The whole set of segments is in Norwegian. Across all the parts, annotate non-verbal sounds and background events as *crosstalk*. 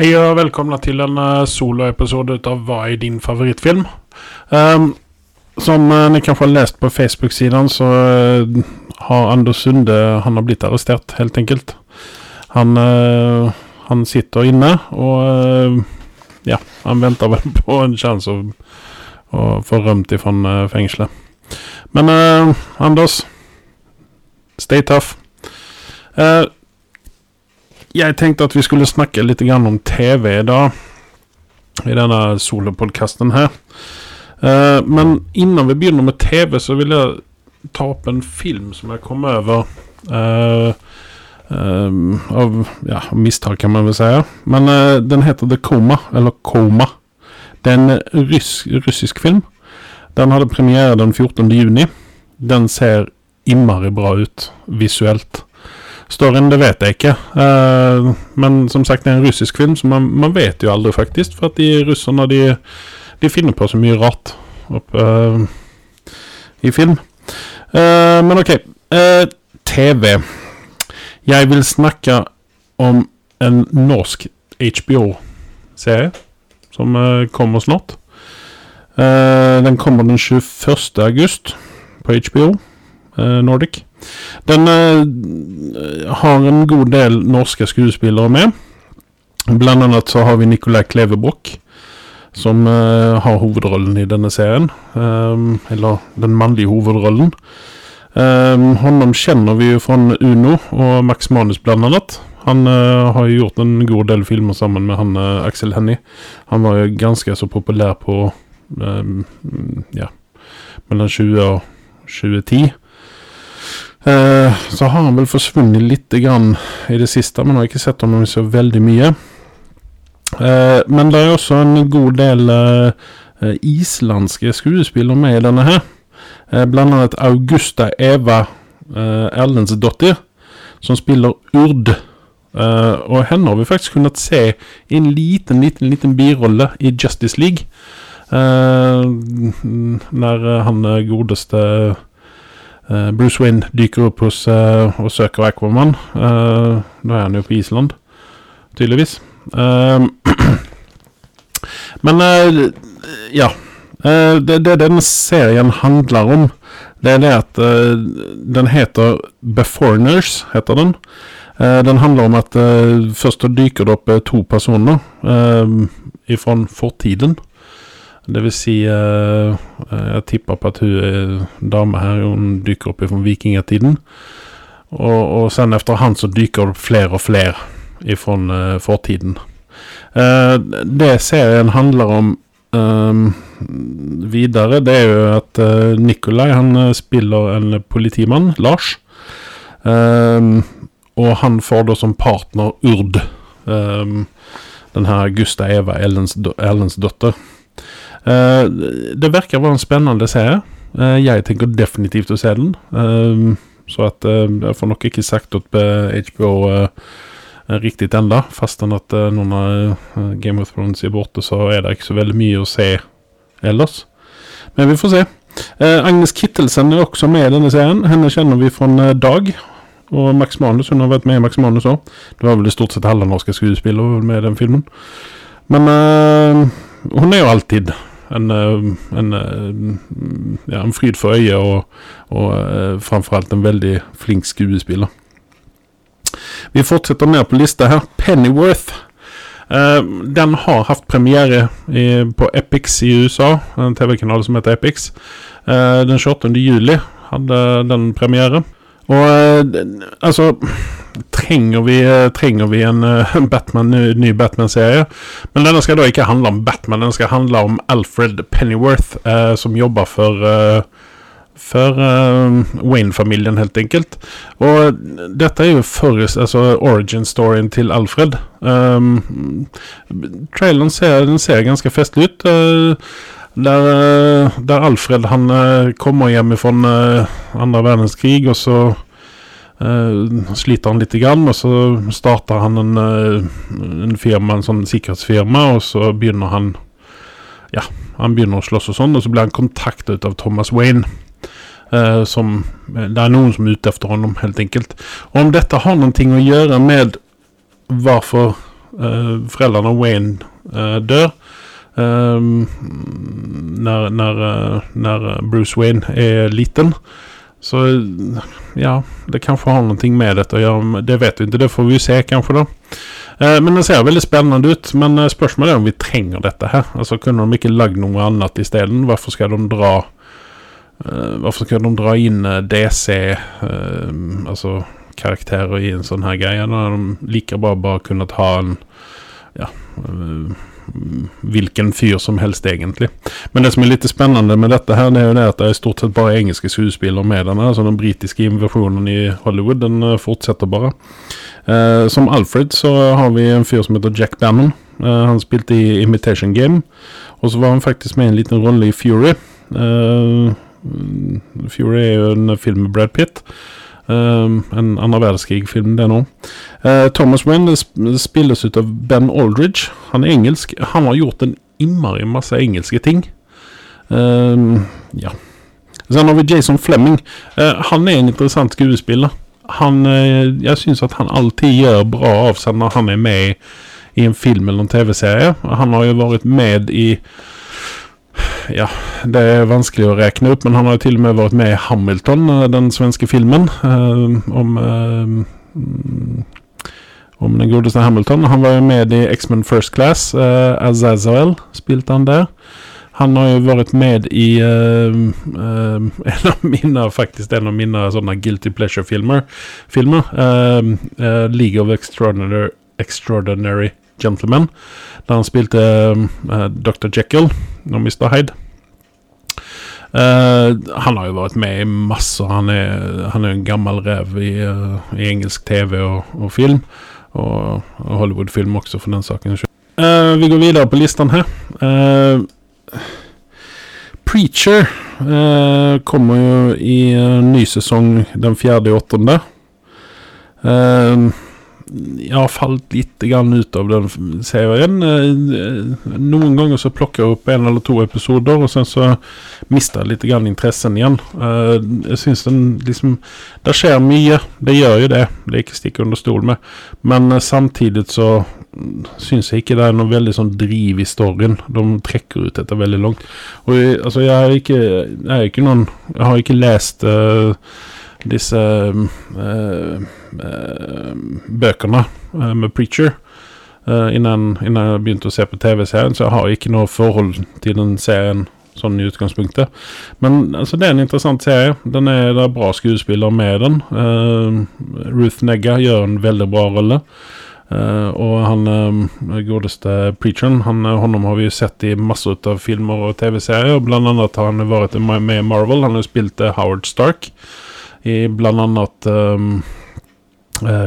Hej och välkomna till en soloepisode soloepisod utav Vad är din favoritfilm? Um, som uh, ni kanske har läst på Facebook-sidan så uh, har Anders Sunde, han har blivit arresterad helt enkelt. Han, uh, han sitter inne och ja, han väntar väl på en chans att, att få römt ifrån uh, fängslet. Men Anders, stay tough. Jeg tenkte at vi skulle snakke litt om TV i dag. I denne solopodkasten her. Uh, men innan vi begynner med TV, så vil jeg ta opp en film som jeg kom over. Uh, uh, av ja, mistak, kan man vel si. Men den heter The Coma, eller Coma. Det er en russ, russisk film. Den hadde premiere den 14. juni. Den ser innmari bra ut visuelt. Storyen, det vet jeg ikke. Uh, men som sagt, det er en russisk film, så man, man vet jo aldri, faktisk. For at de russerne, de, de finner på så mye rart opp, uh, i film. Uh, men OK. TV. Jeg vil snakke om en norsk HBO-serie som kommer snart. den kommer den 21. august på HBO Nordic. Den uh, har en god del norske skuespillere med. Blant annet så har vi Nicolai Klevebrok, som uh, har hovedrollen i denne serien. Eller den mannlige hovedrollen. Um, honom kjenner vi jo fra Uno og Max Manus, blant annet. Han uh, har jo gjort en god del filmer sammen med han Axel Hennie. Han var jo ganske så populær på um, ja, mellom 20 og 2010. Eh, så har han vel forsvunnet litt grann i det siste, men har ikke sett ham så veldig mye. Eh, men det er også en god del eh, islandske skuespillere med i denne her. blant annet Augusta Eva Erlendsdottir, som spiller Urd. og henne har vi faktisk kunnet se i en liten, liten, liten birolle i Justice League. når han godeste Uh, Bruce Wayne dyker opp hos uh, og søker Aquaman. Nå er han jo på Island, tydeligvis. *clears throat* men ja. Det, det den serien handler om, det er det at den heter Beforeigners, heter den. den handler om at først dyker det opp to personer uh, fra fortiden. Det vil si uh, Jeg tipper på at hun er dame her, hun dyker opp fra vikingetiden. Og, og sen etter han så dyker det opp flere og flere fra uh, fortiden. Uh, det serien handler om um, videre, det er jo at uh, Nikolai han spiller en politimann, Lars. Um, og han får da som partner Urd. Um, den her Gusta Eva Ellens, Ellens datter. Eh, virker å være en spennende serie. Eh, jeg tenker definitivt å se den. Eh, så at jeg får nok ikke sagt opp HBO riktig ennå. Fastän at nå når Game of Thrones er borte, så er det ikke så veldig mye å se ellers. Men vi får se. Agnes Kittelsen er også med i denne serien. Henne kjenner vi fra Dag. Og Max Manus. Hun har vært med i Max Manus òg. Det var vel stort sett halve norske skuespillere med i den filmen. Men uh, hun er jo alltid en, eh, en, eh, ja, en fryd for øyet, og, og eh, framfor alt en veldig flink skuespiller. Vi fortsetter mer på lista her. Pennyworth. den har hatt premiere i, på Epix i USA, en TV-kanal som heter Epix. den 28. juli hadde den premiere. Og altså trenger vi, trenger vi en *laughs* uh, Batman, ny Batman-serie. Men denne skal da ikke handle om Batman, den skal handle om Alfred Pennyworth, eh, som jobber for eh, for Wayne-familien, helt enkelt. Og dette er jo forrest, altså origin-storyen til Alfred. Um, traileren ser, ser ganske festlig ut. Der, der, Alfred han kommer hjem fra andre verdenskrig, og så Uh, sliter han litt, grann, og så starter han en, uh, en firma, en sånn sikkerhetsfirma, og så begynner han Ja, han begynner å slåss og sånn, og så blir han kontaktet av Thomas Wayne. Uh, som Det er noen som er ute etter ham, helt enkelt. Og om dette har noe å gjøre med hvorfor Uh, föräldrarna Wayne uh, når, når, när Bruce Wayne er liten. Så ja, det kanske har någonting med det att göra. Det vet vi inte. Det får vi se kanske då. Men den ser veldig spennende ut. Men spørsmålet er om vi trenger dette her. Altså Kunne de ikke lagd noe annet isteden? Hvorfor skal de dra Hvorfor skal de dra inn DC, altså karakterer i en sånn her greie? Da har de like bra bare kunnet ha en Ja hvilken fyr som helst, egentlig. Men det som er litt spennende med dette, her, det er jo det at det er stort sett bare engelske skuespillere med den Altså den britiske invasjonen i Hollywood, den fortsetter bare. Eh, som Alfred så har vi en fyr som heter Jack Bannon. Eh, han spilte i Imitation Game. Og så var han faktisk med i en liten rolle i Fury. Eh, Fury er jo en film med Brad Pitt. Uh, en andre verdenskrig-film, det nå. Uh, Thomas Wayne spilles ut av Ben Aldridge. Han er engelsk. Han har gjort en innmari masse engelske ting. Uh, ja. Sen har vi Jason Fleming. han er en interessant skuespiller han, uh, jeg syns at han alltid gjør bra av seg når han er med i, i en film eller en TV-serie. Han har jo vært med i ja, det er vanskelig å rekne opp, men han har jo til og med vært med i Hamilton, eh, den svenske filmen eh, om eh, om den godeste Hamilton. Han var jo med i X-Men First Class. Eh, Azazel spilte han der. Han har jo vært med i uh, uh, *laughs* en av mine faktisk en av mine sånne Guilty Pleasure-filmer. Filmer, uh, League of Extraordinary, Extraordinary, Gentlemen. Der han spilte Dr. Jekyll og Mr. Hyde. han har jo vært med i masse. Han er, han er en gammel rev i, i engelsk TV og, og film. Og, og Hollywood-film også, for den saken skyld. vi går videre på listen her. Uh, Preacher eh, kommer jo i ny sesong den fjerde i åttende. Eh, jeg har falt litt ut av den serien. Eh, noen ganger så plukker jeg opp en eller to episoder, og sen så mister jeg litt interessen igjen. Eh, jeg syns den liksom Det skjer mye, det gjør jo det. Det er ikke stikk under stol med. Men eh, samtidig så syns jeg ikke det er noe veldig sånn driv i storyen. De trekker ut dette veldig langt. Og jeg, altså, jeg har ikke, jeg er ikke noen Jeg har ikke lest uh, disse uh, bøkene med Preacher innan, innan, jeg begynte å se på TV-serien, så jeg har ikke noe forhold til den serien sånn i utgangspunktet. Men altså, det er en interessant serie. Den er, det er bra skuespiller med den. Ruth Negga gjør en veldig bra rolle. Uh, og han uh, godeste preacheren, han, uh, honom har vi jo sett i masse av filmer og TV-serier. Blant annet har han vært med i Marvel. Han har spilt Howard Stark i blant annet um,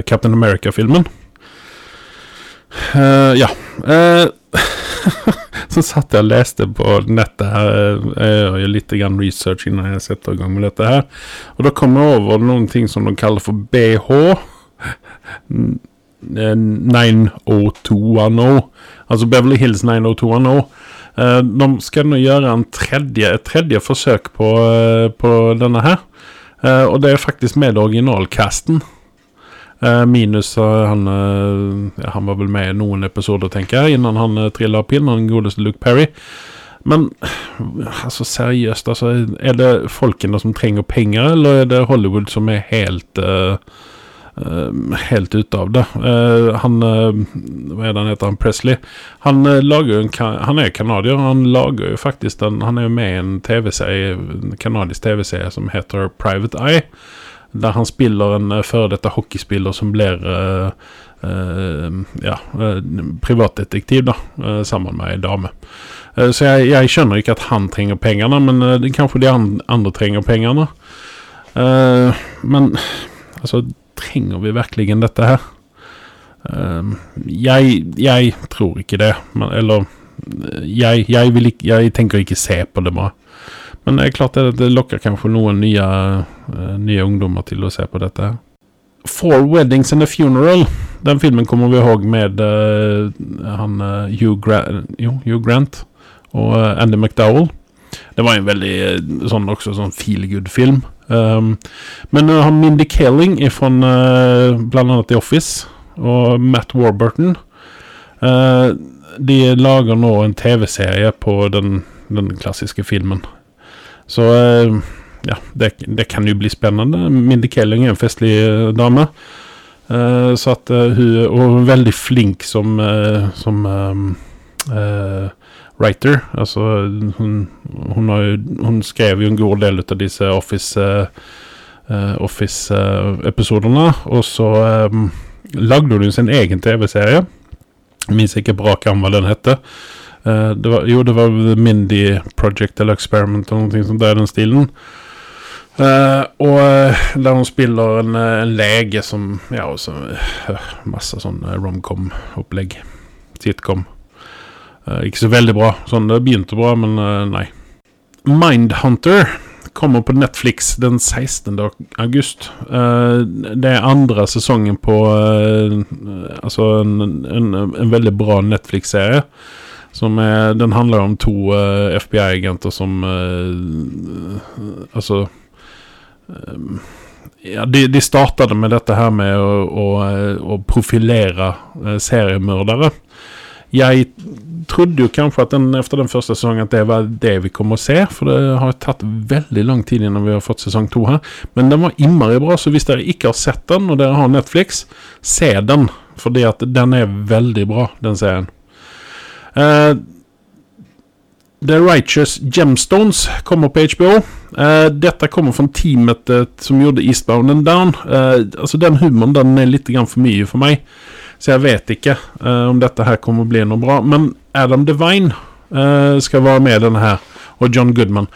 Captain America-filmen. ja. *laughs* så satt jeg og leste på nettet her. Jeg gjør litt research innan jeg setter i gang med dette her. Og da kom jeg over noen ting som de kaller for BH. 90210, altså Beverly Hills 90210. Uh, de skal nå gjøre tredje, et tredje forsøk på, på denne her. Og det er faktisk med originalcasten. Uh, minus han Han var vel med i noen episoder, tenker jeg, innan han trilla opp inn, han godeste Luke Perry. Men *sighs* altså seriøst, altså, er det folkene som trenger penger, eller er det Hollywood som er helt uh, helt ute av det. Uh, han Hva er det han heter? Han Presley. Han lager en Han er canadier. Han lager jo faktisk den Han er jo med i en TV-serie En canadisk TV-serie som heter Private Eye. Der han spiller en uh, før dette hockeyspiller som blir ja, privatdetektiv, da, sammen med ei dame. så jeg, jeg, skjønner ikke at han trenger pengene, men kanskje de andre trenger pengene. men altså trenger vi virkelig dette her? Jeg, jeg, tror ikke det. Men, eller jeg, jeg, ikke, jeg, tenker ikke se på det bare. Men det er klart det, det lokker kanskje noen nye, uh, nye ungdommer til å se på dette. Four Weddings and a Funeral. Den filmen kommer vi ihåg med uh, han uh, Hugh, Gra jo, Hugh, Grant og uh, Andy McDowell. Det var en veldig sånn også sånn feel good-film. Um, men uh, han Mindy Kaling fra uh, bl.a. The Office og Matt Warburton Eh, de lager nå en TV-serie på den, den, klassiske filmen. Så eh, ja, det, det, kan jo bli spennende. Mindy Kelling er en festlig uh, dame. Uh, så at uh, Og veldig flink som, som writer. Altså, hun, hun, jo, hun, skrev jo en god del av disse. Office, og så um, lagde hun sin egen TV-serie. Jeg minnes ikke bra hva den heter. det var, jo, det var The Mindy Project eller Experiment eller noe sånt. Det er den stilen. Uh, og uh, der hun spiller en, eh, en lege som Ja, også uh, masse sånn romcom-opplegg. Sitcom. ikke så veldig bra. Sånn, Det begynte bra, men nei. Mindhunter kommer på Netflix den 16. august. det er andre sesongen på Altså en, en, en, veldig bra Netflix-serie. Er, den handler om to FBI-agenter som Altså Ehm, ja, de, de startade med dette her med å, å, å profilere eh, seriemördare. Jeg trodde jo kanskje at den, efter den første sesongen at det var det vi kom å se. For det har tatt veldig lang tid innan vi har fått sesong to her. Men den var innmari bra, så hvis dere ikke har sett den, og dere har Netflix, se den. Fordi at den er veldig bra, den serien. Uh, The Righteous Gemstones kommer på HBO. Uh, eh, dette kommer fra teamet uh, som gjorde Eastbound and Down. Uh, altså Den humoren den er litt grann mye for meg, så jeg vet ikke om dette her kommer bli noe bra. Men Adam Devine skal være med denne her, og John Goodman.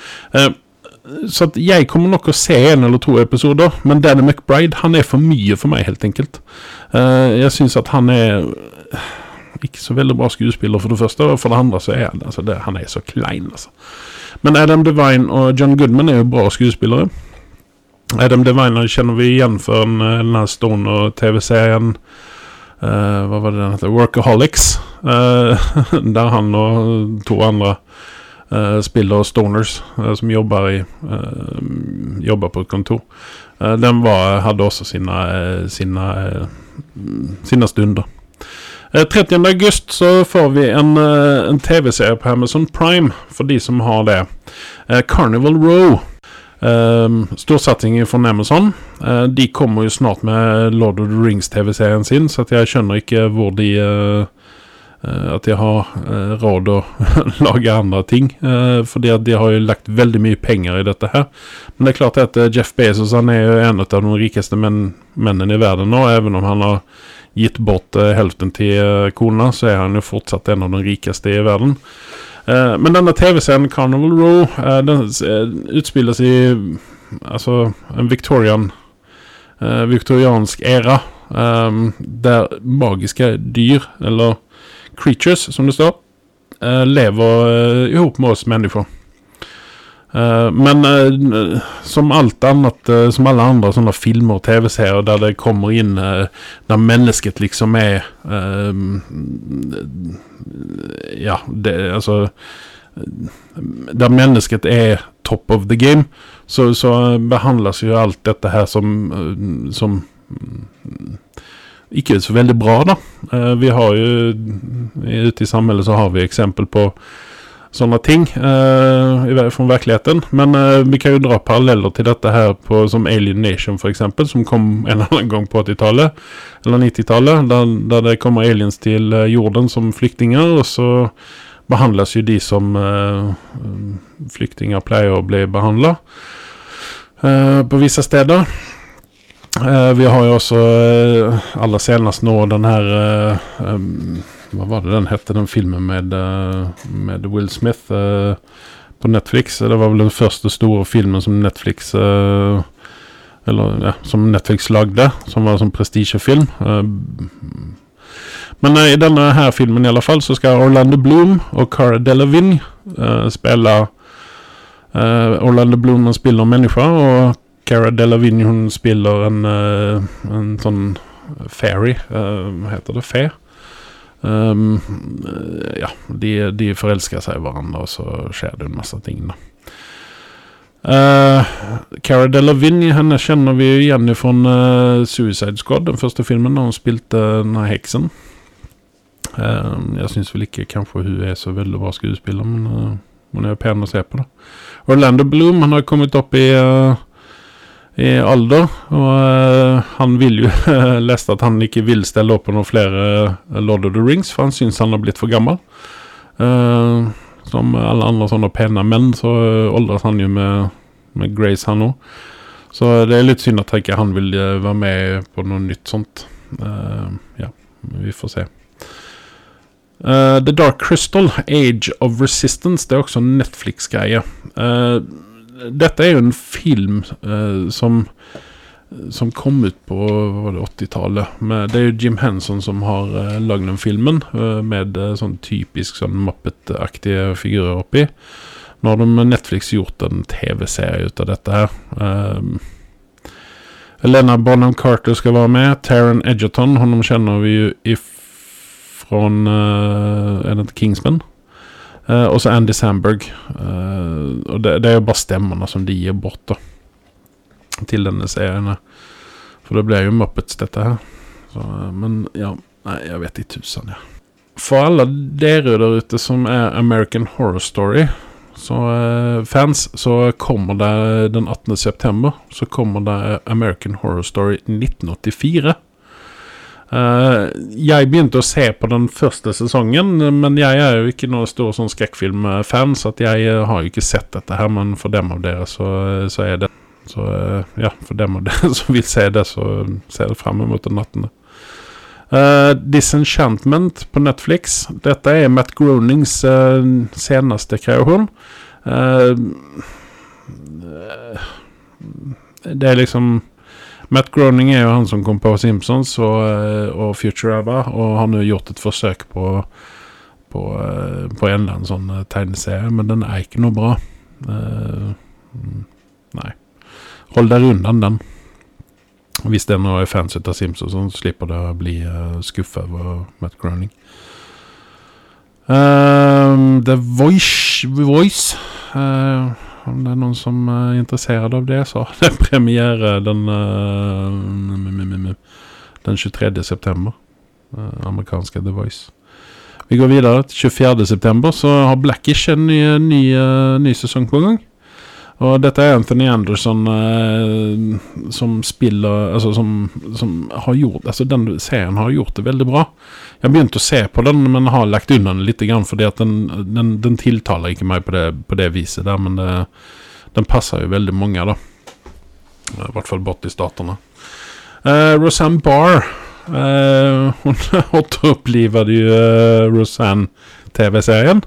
så jeg kommer nok å se en eller to episoder, men Danny McBride han er for mye for meg, helt enkelt. jeg syns at han er ikke så veldig bra skuespiller, for det første. Og for det andre så er han altså det, han er så klein, altså. Men Adam Devine og John Goodman er jo bra skuespillere. Adam Devine kjenner vi igjen for denne Stoner-TV-serien uh, eh, Hva var det den heter? Workaholics. Uh, *laughs* der han og to andre uh, spiller stoners som jobber, i, jobber på et kontor. den var, hadde også sine, sine, sine stunder. 30. Eh, august så får vi en, eh, en TV-serie på Amazon Prime, for de som har det. Eh, Carnival Row. Storsatsingen fra Amazon. De kommer jo snart med Lord of the Rings-TV-serien sin, så jeg skjønner ikke hvor de At de har råd å *laughs* lage andre ting. fordi at de har jo lagt veldig mye penger i dette her. Men det er klart at Jeff Bezos han er jo en av de rikeste menn, mennene i verden nå, even om han har gitt bort helften hälften til uh, kona, så er han jo fortsatt en av de rikeste i verden. Uh, men denne TV-serien Carnival Row den utspilles i altså en Victorian viktoriansk æra. Um, der magiske dyr, eller creatures, som det står, lever i hop med oss mennesker. Uh, men uh, som alt annet, uh, som alle andre sånne filmer og TV-serier der det kommer inn Der mennesket liksom er Ja, det altså Der mennesket er top of the game, så, så behandles jo alt dette her som Som ikke så veldig bra, da. vi har jo Ute i samfunnet så har vi eksempel på sånne ting uh, fra virkeligheten. Men uh, vi kan jo dra paralleller til dette her på, som Alien Nation, f.eks., som kom en eller annen gang på 80-tallet, eller 90-tallet, der, der, det kommer aliens til uh, jorden som flyktninger, og så behandles jo de som flyktninger pleier å bli behandla på visse steder. vi har jo også aller senest nå den her um, hva var det den hette, den filmen med, eh, med Will Smith uh, på Netflix? Det var vel den første store filmen som Netflix uh, Eller ja, som Netflix lagde, som var en sånn prestisjefilm. Uh, men i denne her filmen i alle fall så skal Orlando Bloom og Cara Delevingne spille Orlando Bloom spiller mennesker, og Cara Delevingne spiller en, en sånn fairy, heter det? Fair? Um, ja, de, de, forelsker seg i hverandre, og så skjer det en masse ting, da. Uh, Cara Delevingne henne kjenner vi igjen fra uh, Suicide Squad, den første filmen, da hun spilte denne heksen. Uh, jeg syns vel ikke kanskje hun er så veldig bra skuespiller, men uh, hun er pen å se på. da. Orlando Bloom han har kommet opp i, eh, i alder, og uh, han vil jo *laughs* leste at han ikke vil stelle opp på noen flere eh, Lord of the Rings, for han syns han har blitt for gammel. Uh, som alle andre sånne pene menn, så åldres han jo med, med Grace, han òg. Så det er litt synd at ikke han vil være med på noe nytt sånt. Ja, vi får se. The Dark Crystal, Age of Resistance, det er også en Netflix-greie. Eh, dette er jo en film eh, som som kom ut på hva var det 80-tallet. Det er jo Jim Henson som har uh, lagd den filmen, uh, med uh, sånn typisk sånn Muppet-aktige figurer oppi. Nå har de Netflix gjort en TV-serie ut av dette her. Uh, Elena Bonham Carter skal være med. Taron Edgerton, honom kjenner vi jo ifra uh, Er det Kingsman? Uh, og så Andy Samberg. Uh, og det, det er jo bare stemmene som de gir bort, da. Til denne serien. For det blir jo Muppets, dette her. Så, uh, men ja, nei, jeg vet ikke tusen. Ja. For alle dere der ute som er American Horror Story så uh, fans, så kommer det den 18. september Så kommer det American Horror Story 1984. Eh, jeg begynte å se på den første sesongen, men jeg er jo ikke noen stor sånn skrekkfilmfan, så jeg eh, har jo ikke sett dette her, men for dem av dere så, så er det Så eh, ja, for dem av *laughs* dere som vil se det, så ser jeg frem mot den 18. Uh, Disenchantment på Netflix. Dette er Matt Gronings uh, seneste kreasjon. Uh, det er liksom Matt Groening er jo han som kom på Simpsons og, og Ever og har jo gjort et forsøk på på, på en eller annen sånn tegneserie, men den er ikke noe bra. nei. Hold dere unna den. Hvis det er noe fans ut av Simpsons, så slipper det å bli uh, skuffa over Matt Groening. Uh, The Voice, Voice uh, Om det er noen som er interessert av det, så har det *laughs* premiere den, uh, den 23. september. Uh, amerikanske The Voice. Vi går videre til 24. september, så har Blackish en ny, ny, ny sesong på gang. Og dette er Anthony Anderson eh, som spiller Altså som, som, har gjort Altså Den serien har gjort det veldig bra. Jeg begynte begynt å se på den, men har lagt unna den litt, fordi at den, den, den tiltaler ikke meg på det, på det viset der. Men det, den passer jo veldig mange, da. I hvert fall bort i statene. Eh, Roseanne Barr eh, Hun *laughs* återopplivade jo eh, Roseanne-TV-serien.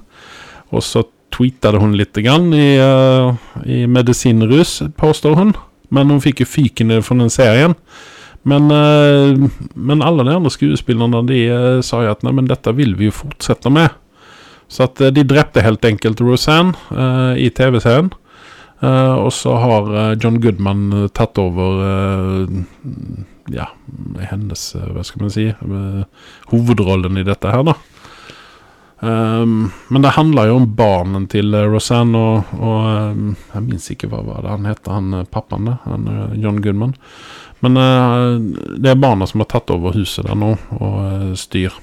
Og så tweetade hun litt grann i, uh, i medisinrus, påstår hun. Men hun fikk jo fyken fra den serien. Men, uh, men alle de andre skuespillerne de uh, sa jo at nei, men dette vil vi jo fortsette med. Så at de drepte helt enkelt Roseanne i TV-serien. og så har John Goodman tatt over ja, hennes, hva skal man si, hovedrollen i dette her, da. Um, men det handler jo om barnen til uh, Rosanne, og, og um, jeg minnes ikke hva var det han heter, han uh, pappaen han, uh, John Goodman. Men det er barna som har tatt over huset der nå, og styr.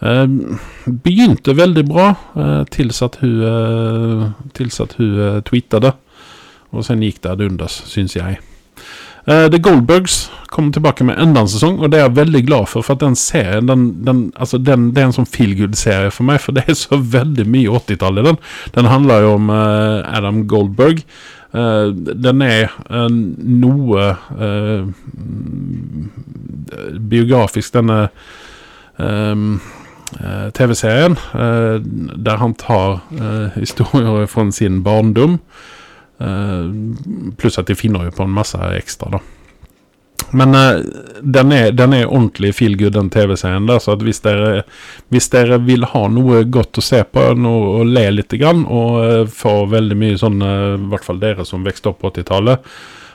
Ehm, begynte veldig bra, tilsatt hun, tilsatt hun tweeta det. Og sen gikk det ad undas, syns jeg. The Goldbergs kommer tilbake med enda en sesong, og det er jeg veldig glad for. For at den serien den, den, altså den, Det er en sånn feel good-serie for meg, for det er så veldig mye 80-tall i den. Den handler jo om Adam Goldberg. Uh, den er noe biografisk, denne TV-serien, der han tar historier fra sin barndom. Uh, pluss at de finner jo på en masse ekstra, da. Men uh, den, er, den, er, ordentlig feel good, den TV-serien. der, Så hvis dere, hvis dere, vil ha noe godt å se på noe, og le litt, grann, og uh, få veldig mye sånn I hvert fall dere som vokste opp på 80-tallet,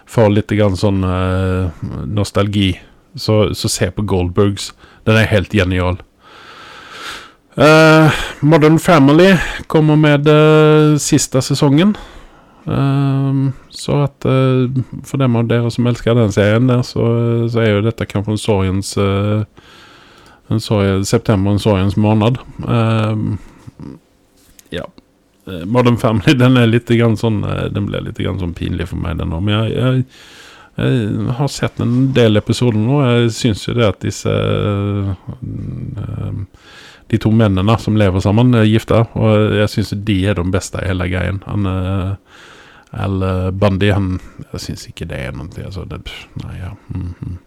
får litt grann sånn nostalgi, så, så, se på Goldbergs. Den er helt genial. Modern Family kommer med siste sesongen. Um, så at uh, for dem av dere som elsker den serien, der, så, så, er jo dette kanskje en sorgens uh, En sorg, september en sorgens måned. Uh, ja. Eh, Modern Family *laughs* den er litt grann sånn eh, Den ble litt grann sånn pinlig for meg, den òg. Men jeg, jeg, jeg, har sett en del episoder nå. Jeg syns jo det at disse De to mennene som lever sammen, er gifta. Og jeg syns de er de beste i hele greien. Han uh, Al Bundy, han Jeg syns ikke det er noe altså, det, Nei, ja. Mm -hmm.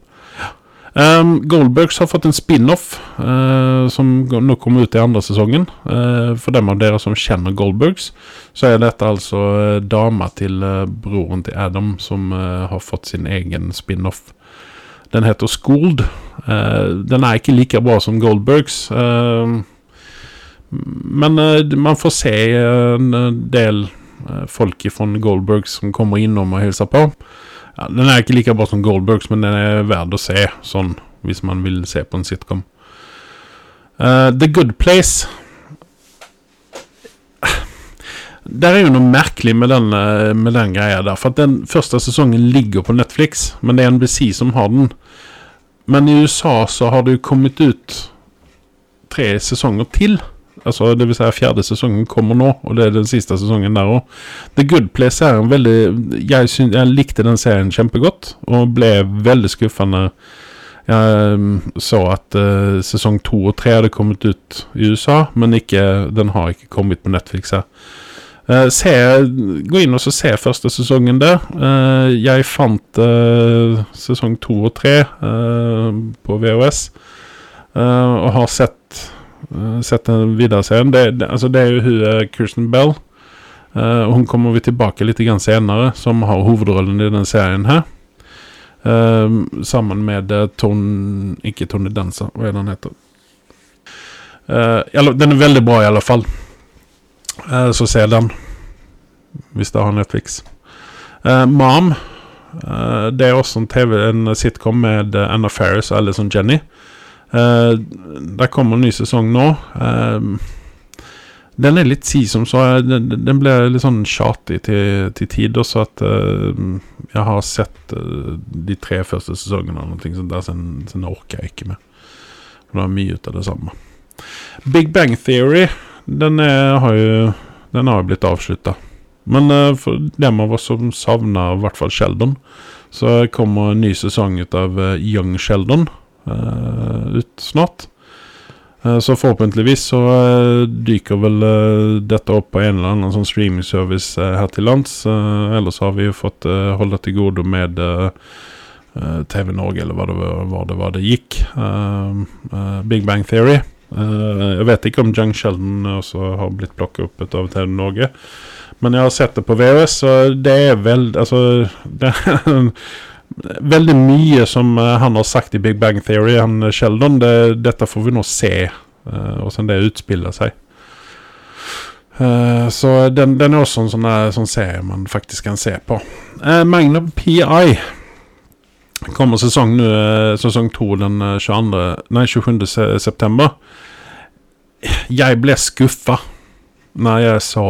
Um, Goldbergs har fått en spin-off uh, som nå kommer ut i andre sesongen. Uh, for dem av dere som kjenner Goldbergs, så er dette altså uh, dama til broren til Adam som har fått sin egen spin-off. Den heter Skold. den er ikke like bra som Goldbergs. men man får se en del folk fra Goldbergs som kommer innom og hilser på. Ja, den er ikke like bra som Goldbergs, men den er verd å se sånn hvis man vil se på en sitcom. Uh, The Good Place Det er jo noe merkelig med den, eh, med den greia der. For at den første sesongen ligger på Netflix, men det er NBC som har den. Men i USA så har det jo kommet ut tre sesonger til. Altså, det vil si fjerde sesongen kommer nå, og det er den siste sesongen der òg. The Good Place er en veldig jeg, synes, jeg, likte den serien kjempegodt, og ble veldig skuffende. Jeg um, så at uh, sesong to og tre hadde kommet ut i USA, men ikke, den har ikke kommet på Netflix her. Uh, se, gå inn og se første sesongen der. Uh, jeg fant sesong to og tre på VHS, og har sett sett den videre serien. Det, det, altså det er jo hun uh, Kirsten Bell. Uh, hun kommer vi tilbake litt grann senere, som har hovedrollen i den serien her. Uh, sammen med Ton Ikke Tony Danza, er det han heter? Uh, den er veldig bra, i alle fall. Uh, så se den, hvis det har Netflix. Mom. det er også en TV, en sitcom med Anna Ferris og Alison Jenny. Uh, det kommer en ny sesong nå. Uh, den er litt si som så. Den, den ble litt sånn tjatig til, til tider, så at uh, jeg har sett de tre første sesongene og noe sånt der, så den orker jeg ikke med. For det er mye ut av det samme. Big Bang Theory, den er, har jo den har blitt avslutta. Men for dem av oss som savner i hvert fall Sheldon, så kommer en ny sesong ut av Young Sheldon. Eh, ut snart. Eh, så forhåpentligvis så eh, dyker vel dette opp på en eller annen sånn streamingservice her til lands. ellers har vi jo fått holde til gode med TV Norge, eller hva det var det, var det gikk. Big Bang Theory. jeg vet ikke om Jung Sheldon også har blitt plukket opp av TV Norge. Men jeg har sett det på VØS, og det er vel Altså *laughs* det veldig mye som uh, han har sagt i Big Bang Theory, han eh, Sheldon. Det, dette får vi nå se, uh, hvordan det utspiller seg. Så den, den, er også en sånn, sånn, serie man faktisk kan se på. Magnum PI kommer sesong, sesong to den 22, nei, 27. september. Jeg ble skuffa når jeg så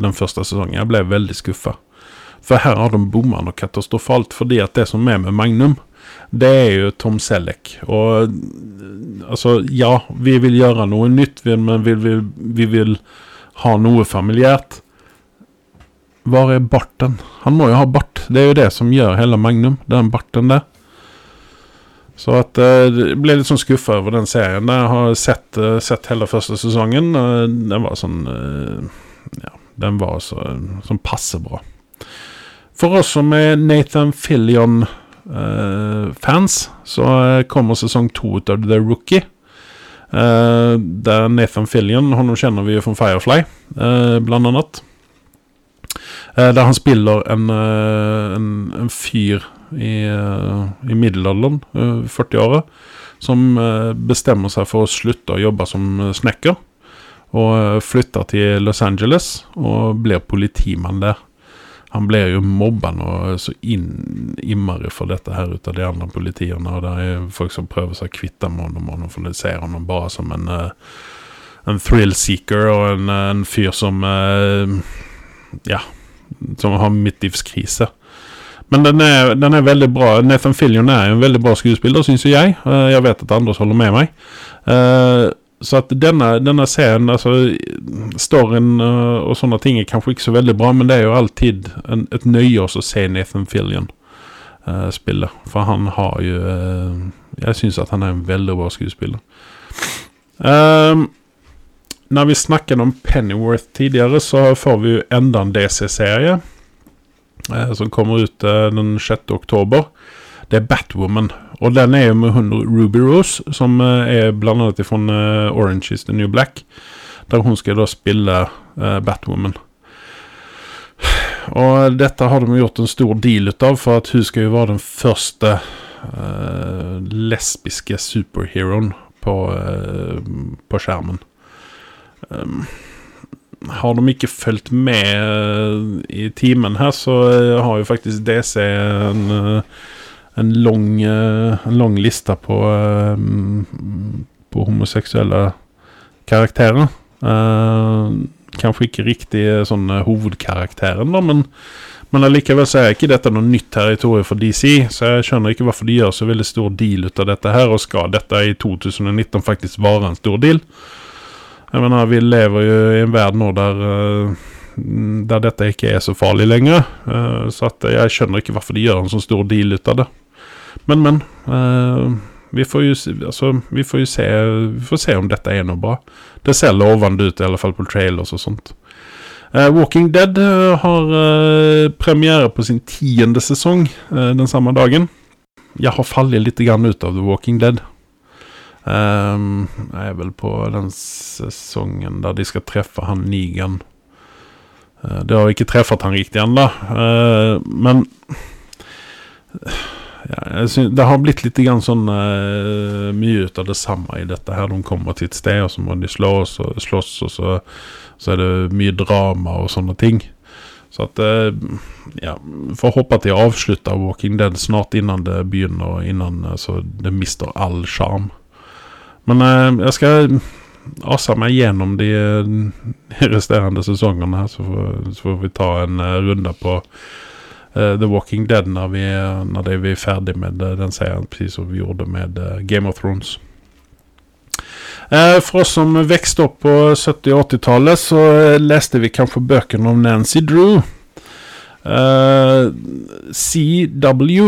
den første sesongen. Jeg ble veldig skuffa. For her har de bomma noe katastrofalt. Fordi at det som er med Magnum, det er jo Tom Selleck. Og altså, ja, vi vil gjøre noe nytt, men vi vil, vi vil ha noe familiært. Hvor er barten? Han må jo ha bart. Det er jo det som gjør hele Magnum, den barten der. Så at jeg ble litt sånn skuffa over den serien. Jeg har sett, uh, sett hele første sesongen. Den var sånn Ja, den var så, sånn passe bra. For oss som er Nathan Fillion-fans, uh, så eh, kommer sesong to ut av The Rookie. Uh, der Nathan Fillion, Han kjenner vi jo fra Firefly, uh, blant annet. der han spiller en, en, en fyr i, i middelalderen, 40-åra, som bestemmer seg for å slutte å jobbe som snekker. Og flytter til Los Angeles og blir politimann der. Han blir jo mobba nå så inn innmari for dette her ut av de andre politiene. Og det er folk som prøver seg å kvitte med honom, for de ser ham bare som en, uh, en thrill seeker og en, en fyr som uh, Ja, som har midtlivskrise. Men den er, den er veldig bra. Nathan Fillion er en veldig bra skuespiller, syns jeg. Jeg vet at andre holder med meg. Uh, så denne, denne serien, altså storyen uh, og sånne ting er kanskje ikke så veldig bra, men det er jo alltid en, nøye å se Nathan Fillion spille. For han har jo Jeg syns at han er en veldig bra skuespiller. Um, når vi snakket om Pennyworth tidligere, så får vi jo enda en DC-serie. Uh, som kommer ut eh, den 6. oktober. Det er Batwoman. Og den er jo med hun Ruby Rose, som eh, er blant annet fra eh, Orange is the New Black. Der hun skal da spille eh, Batwoman. Og dette har de gjort en stor deal ut av, for at hun skal jo være den første uh, lesbiske superheroen på, på skjermen. Um, har de ikke fulgt med uh, i timen her, så uh, har jo faktisk DC en, uh, en, lang, en lang liste på, på homoseksuelle karakterer. kanskje ikke riktig sånn hovedkarakteren, da, men, men allikevel så er ikke dette noe nytt territorium for DC, så jeg skjønner ikke hvorfor de gjør så veldig stor deal ut av dette her, og skal dette i 2019 faktisk være en stor deal? Jeg mener, vi lever jo i en verden nå der, eh, der dette ikke er så farlig lenger. Eh, så jeg skjønner ikke hvorfor de gjør en så stor deal ut av det. Men, men. Uh, vi får, jo, altså, vi får jo se, får se om dette er noe bra. Det ser lovende ut, i alle fall på trailers og sånt. Walking Dead har premiere på sin tiende sesong den samme dagen. Jeg har fallet litt ut av The Walking Dead. Um, jeg er vel på den sesongen der de skal treffe han Nigan. Uh, det har ikke truffet han riktig ennå, uh, men ja, Det har blitt litt sånn uh, mye ut av det samme i dette. her De kommer til et sted, og så må de slåss, og, slåss, og så, så er det mye drama og sånne ting. Så at Ja, får håpe at de avslutter Walking Dead snart innan det begynner, innan så det mister all sjarm. Men uh, jeg skal asa meg gjennom de, de resterende sesongene her, så får, så får, vi ta en uh, runde på uh, The Walking Dead når vi, når vi er ferdig med uh, den serien, precis som vi gjorde med Game of Thrones. For oss som vokste opp på 70- og 80-tallet, så leste vi kanskje bøkene om Nancy Drew. CW,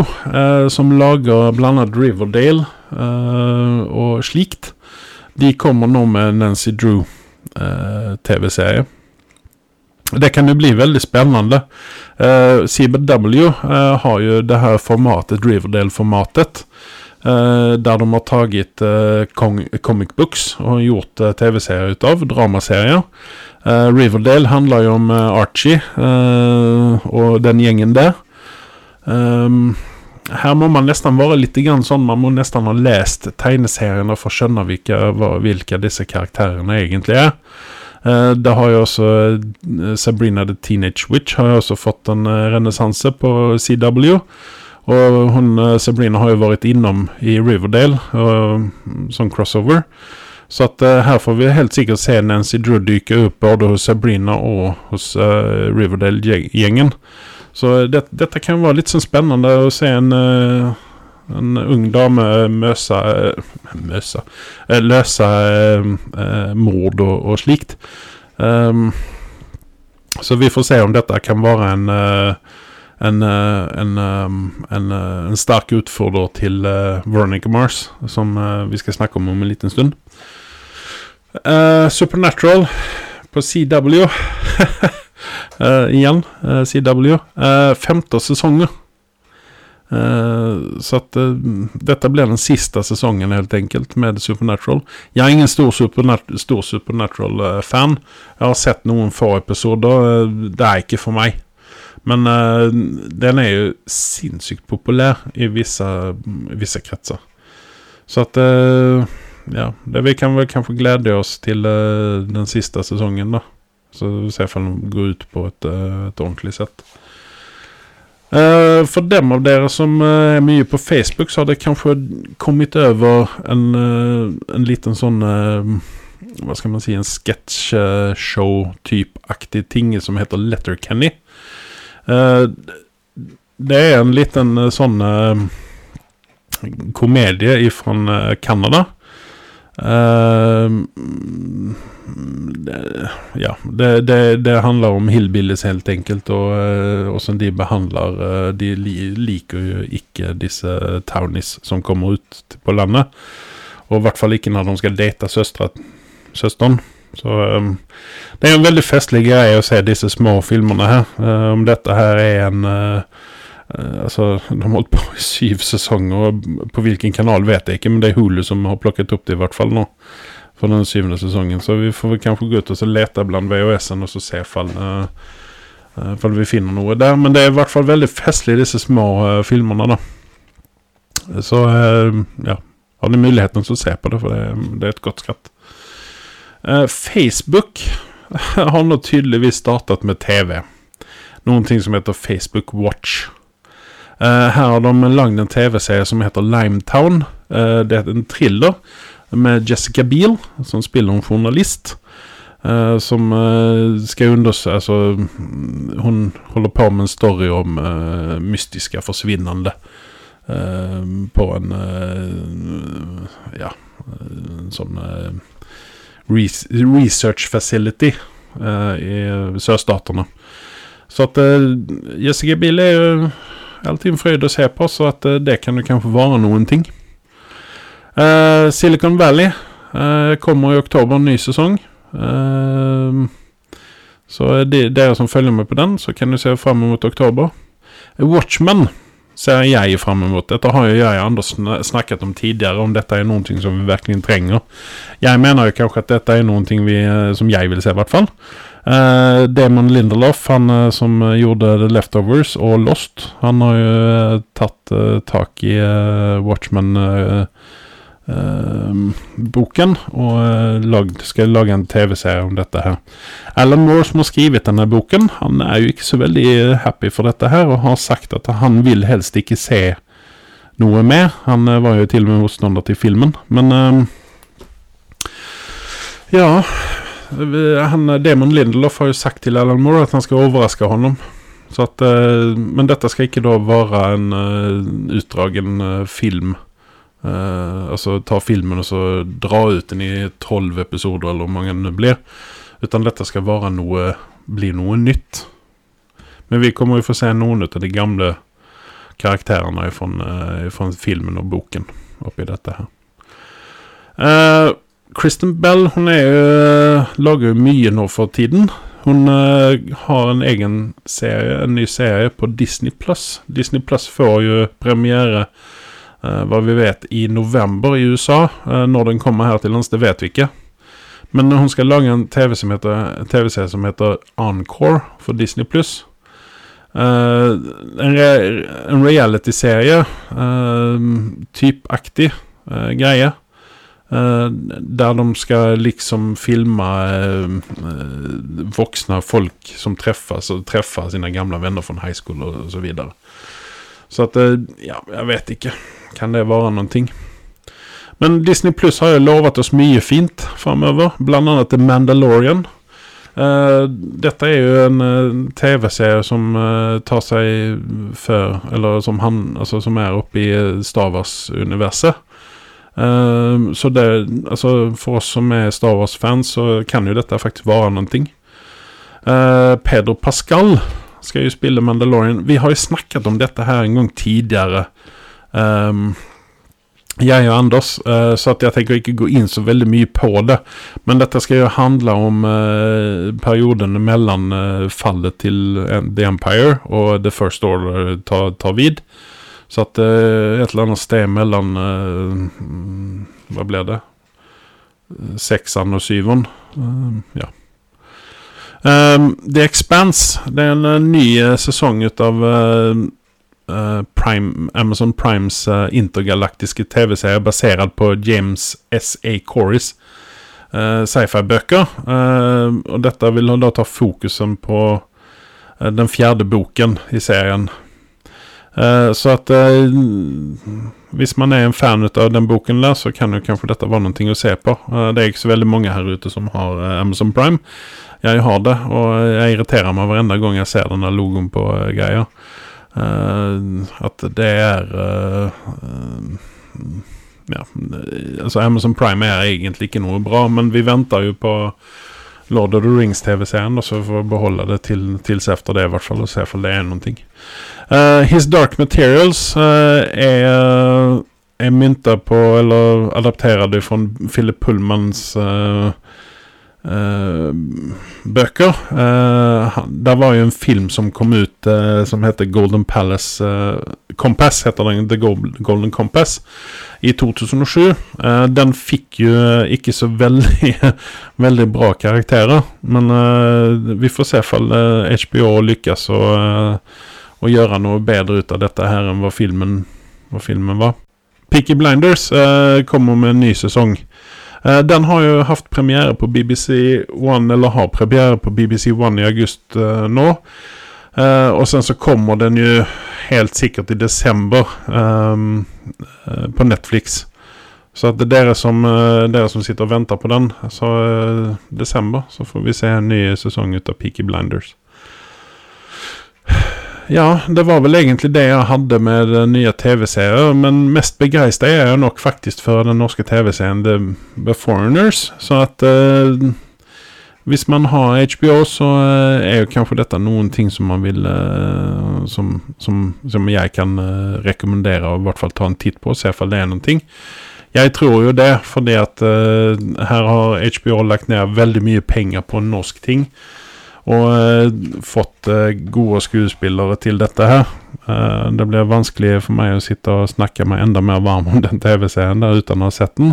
som lager bl.a. Riverdale uh, og slikt. De kommer nå med Nancy Drew-TV-serie. Det kan jo bli veldig spennende. Eh, CBW eh, har jo det her formatet, Riverdale-formatet. Eh, der de har tatt comic books og gjort TV-serier ut av. Dramaserier. Riverdale handler jo om Archie og den gjengen der. Um, her må man nesten være litt sånn Man må nesten ha lest tegneseriene for å skjønne hvilke disse karakterene egentlig er. Uh, det har jo også uh, Sabrina the Teenage Witch har jo også fått en uh, renessanse på CW. Og hun, Sabrina har jo vært innom i Riverdale som crossover. Så at her får vi helt sikkert se Nancy Drew dyke opp både hos Sabrina og hos Riverdale-gjengen. Så det, dette kan være litt sånn spennende å se en, uh, en ung dame møse seg Møse seg Løse mord og, og slikt. Um, så vi får se om dette kan være en en, en, en, en sterk utfordrer til Veronica Mars, som vi skal snakke om om en liten stund. Supernatural på CW Uh, *laughs* igjen, uh, eh, CW. Uh, eh, femte sesonger. Så at dette blir den siste sesongen, helt enkelt, med Supernatural. Jeg er ingen stor, supernat stor Supernatural-fan. Jeg har sett noen få episoder. det er ikke for meg. Men den er jo sinnssykt populær i visse, visse kretser. Så at Ja, det vi kan vel kanskje glede oss til den siste sesongen, da. Så ser om de går ut på et, eh, et ordentlig sett. Uh, for dem av dere som uh, er mye på Facebook, så har det kanskje kommet over en, uh, en liten sånn Hva skal man si En sketsjeshow-type-aktig ting som heter Letterkenny. det er en liten eh, sånn eh, komedie fra eh, Canada. Eh, det, ja, det, det, det handler om hillbillies helt enkelt, og åssen de behandler eh, De liker jo ikke disse townies som kommer ut på landet. Og i hvert fall ikke når de skal date søsteren. Så um, det er en veldig festlig greie å se disse små filmene her. Eh, om dette her er en eh, eh, Altså, de har holdt på i syv sesonger, på hvilken kanal vet jeg ikke, men det er Hulu som har plukket opp det i hvert fall nå. For den syvende sesongen. Så vi får kanskje gå ut og lete blant VHS-en og så se fall, uh, eh, fall vi finner noe der. Men det er i hvert fall veldig festlig, disse små uh, filmene, da. Så uh, ja. Har ni muligheten så se på det, for det, det er et godt skatt. Uh, Facebook *laughs* har nå tydeligvis startet med TV. Noen ting som heter Facebook Watch. Eh, her har de lagd en TV-serie som heter Limetown. Eh, det er en thriller med Jessica Biel, som spiller en journalist. Uh, som uh, skal undersøke Altså, mm, hun holder på med en story om uh, mystiske forsvinnende. uh, på en Ja, en eh, res research facility i sørstatene. Så at eh, Jessica Biel er jo alltid en frøyd å se på, så at eh, det kan jo kanskje være noen ting. Uh, Silicon Valley uh, kommer i oktober, en ny sesong. Uh, så de, dere som følger med på den, så kan du se fram mot oktober. Watchmen ser jeg fram mot. Dette har jo jeg og Anders snakket om tidligere, om dette er noe som vi virkelig trenger. Jeg mener jo kanskje at dette er noe vi, som jeg vil se, i hvert fall. Eh, Damon Lindelof, han uh, som gjorde The Leftovers og Lost, han har jo uh, tatt tak i Watchmen-boken og lagd, skal lage en TV-serie om dette her. Alan Moore, som har skrevet denne boken, han er jo ikke så veldig happy for dette her, og har sagt at han vil helst ikke se noe mer. Han var jo til og med motstander til filmen, men Ja han, Damon Lindelof har jo sagt til Alan Moore at han skal overraske honom. Så at, eh, men dette skal ikke da være en utdragen eh, film. Eh, altså ta filmen og så dra ut den i tolv episoder, eller hvor mange det blir. Utan dette skal være noe bli noe nytt. Men vi kommer jo få se noen av de gamle karakterene fra, uh, filmen og boken oppi dette her. Eh, Kristen Bell hun er jo, lager jo mye nå for tiden. Hun uh, har en egen serie, en ny serie på Disney Plus. Disney Plus får jo premiere, uh, hva vi vet, i november i USA. Uh, når den kommer her til lands, det vet vi ikke. Men hun skal lage en TV-serie som heter Encore for Disney Plus. Eh, en, re en reality-serie, uh, typaktig eh, greie. Eh, der de skal liksom filme eh, voksne folk som träffas og treffer sine gamle venner fra high school og så videre. Så at eh, Ja, jeg vet ikke. Kan det være noen ting? Men Disney Pluss har jo lovet oss mye fint framover, blant annet The Mandalorian. Uh, dette er jo en uh, TV-serie som uh, tar seg før Eller som, han, altså, som er oppe i Star Wars-universet. Eh, så det, altså for oss som er Star Wars-fans, så kan jo dette faktisk være noen ting. Eh, Pedro Pascal skal jo spille Mandalorian. Vi har jo snakket om dette her en gang tidligere. Um, jeg og Anders, eh, så jeg tenker ikke gå inn så veldig mye på det. Men dette skal jo handle om uh, perioden mellom eh, fallet til eh, The Empire og The First Order tar, tar vid. Så at er et eller annet sted mellom eh, Hva blir det? Sekseren og syveren. Eh, ja. The Expanse. Det er en eh, ny eh, sesong ut av eh, eh, Prime, Amazon Primes eh, intergalaktiske TV-serie basert på James S.A. Corys sci-fi-bøker. Eh, og dette vil da ta fokusen på eh, den fjerde boken i serien. Eh, så at eh, hvis man er en fan av den boken der, så kan jo kanskje dette være noe å se på. Eh, det er ikke så veldig mange her ute som har Amazon Prime. Jeg har det, og jeg irriterer meg hver gang jeg ser denne logoen på greia. at det er Ja, altså Amazon Prime er egentlig ikke noe bra, men vi venter jo på Lord of the Rings-TV-serien, så vi får beholde det til, tils efter det, i hvert fall, og se om det er noe. Uh, His Dark Materials uh, er, er mynta på, eller adapterer det fra Philip Pullmans Uh, bøker. Uh, det var jo en film som kom ut uh, som heter Golden Palace Compass, heter den. The Golden Compass, i 2007. den fikk jo ikke så veldig, *laughs* veldig bra karakterer, men vi får se om HBO lykkes å, å, gjøre noe bedre ut av dette her enn hva filmen, hva filmen var. Picky Blinders kommer med en ny sesong. Eh, den har jo hatt premiere på BBC One, eller har premiere på BBC One i august uh, nå. Uh, og sen så kommer den jo helt sikkert i desember på Netflix. Så at det er dere som, dere som sitter og venter på den, så desember så får vi se en ny sesong ut av Peaky Blinders. Ja, det var vel egentlig det jeg hadde med nye TV-serier. Men mest begeistra er jeg nok faktisk for den norske TV-serien The Foreigners. Så at eh, hvis man har HBO, så uh, er jo kanskje dette noen ting som man vil eh, som, som, som, jeg kan rekommendere og i hvert fall ta en titt på og se om det er noen ting. Jeg tror jo det, fordi at her har HBO lagt ned veldig mye penger på norsk ting. Og eh, fått eh, gode skuespillere til dette her. Eh, det blir vanskelig for meg å sitte og snakke meg enda mer varm om den TV-serien der uten å ha sett den.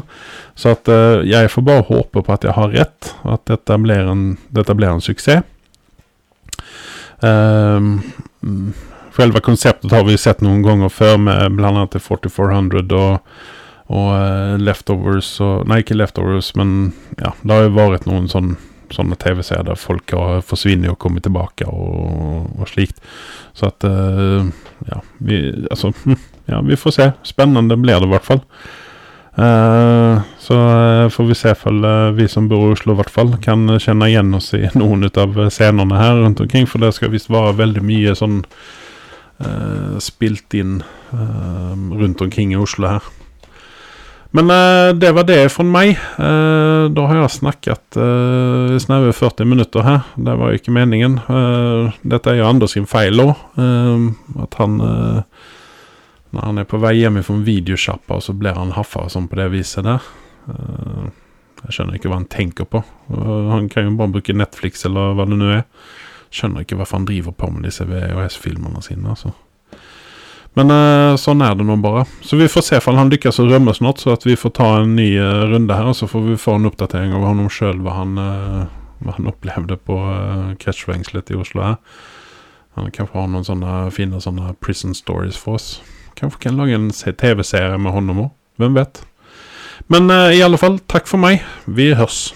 Så at jeg får bare håpe på at jeg har rett, at dette blir en, dette blir en suksess. Selve Själva konseptet har vi sett noen ganger før med bl.a. annat 4400 og, og uh, Leftovers og, Nei, ikke Leftovers, men ja, det har jo vært noen sånn sånne TV-serier der folk forsvinner og kommer tilbake og, og slikt. Så at uh, Ja, vi Altså, *laughs* ja, vi får se. Spennende blir det i hvert fall. Uh, så uh, får vi se om vi som bor i Oslo, i hvert fall kan kjenne igjen oss i *laughs* noen av scenene her rundt omkring. For det skal visst være veldig mye sånn spilt inn rundt omkring i Oslo her. Men uh, det var det fra meg. Uh, da har jeg snakket uh, snaue 40 minutter her. Det var jo ikke meningen. Uh, dette er jo Anders sin feil òg. at han Når han er på vei hjem fra videosjappa, så blir han haffa sånn på det viset der. jeg skjønner ikke hva han tenker på. han kan jo bare bruke Netflix eller hva det nå er. Skjønner ikke hva han driver på med disse VHS-filmene sine. altså. Men uh, sånn er det nå bare. Så vi får se om han lykkes å rømme snart, så at vi får ta en ny uh, runde her. Og så får vi få en oppdatering av ham sjøl, hva, uh, hva, han opplevde på uh, kretsfengselet i Oslo her. Han kanskje har noen sånne fine sånne prison stories for oss. Kanskje kan lage en TV-serie med honom òg. Hvem vet. Men i alle fall, takk for meg. Vi hørs.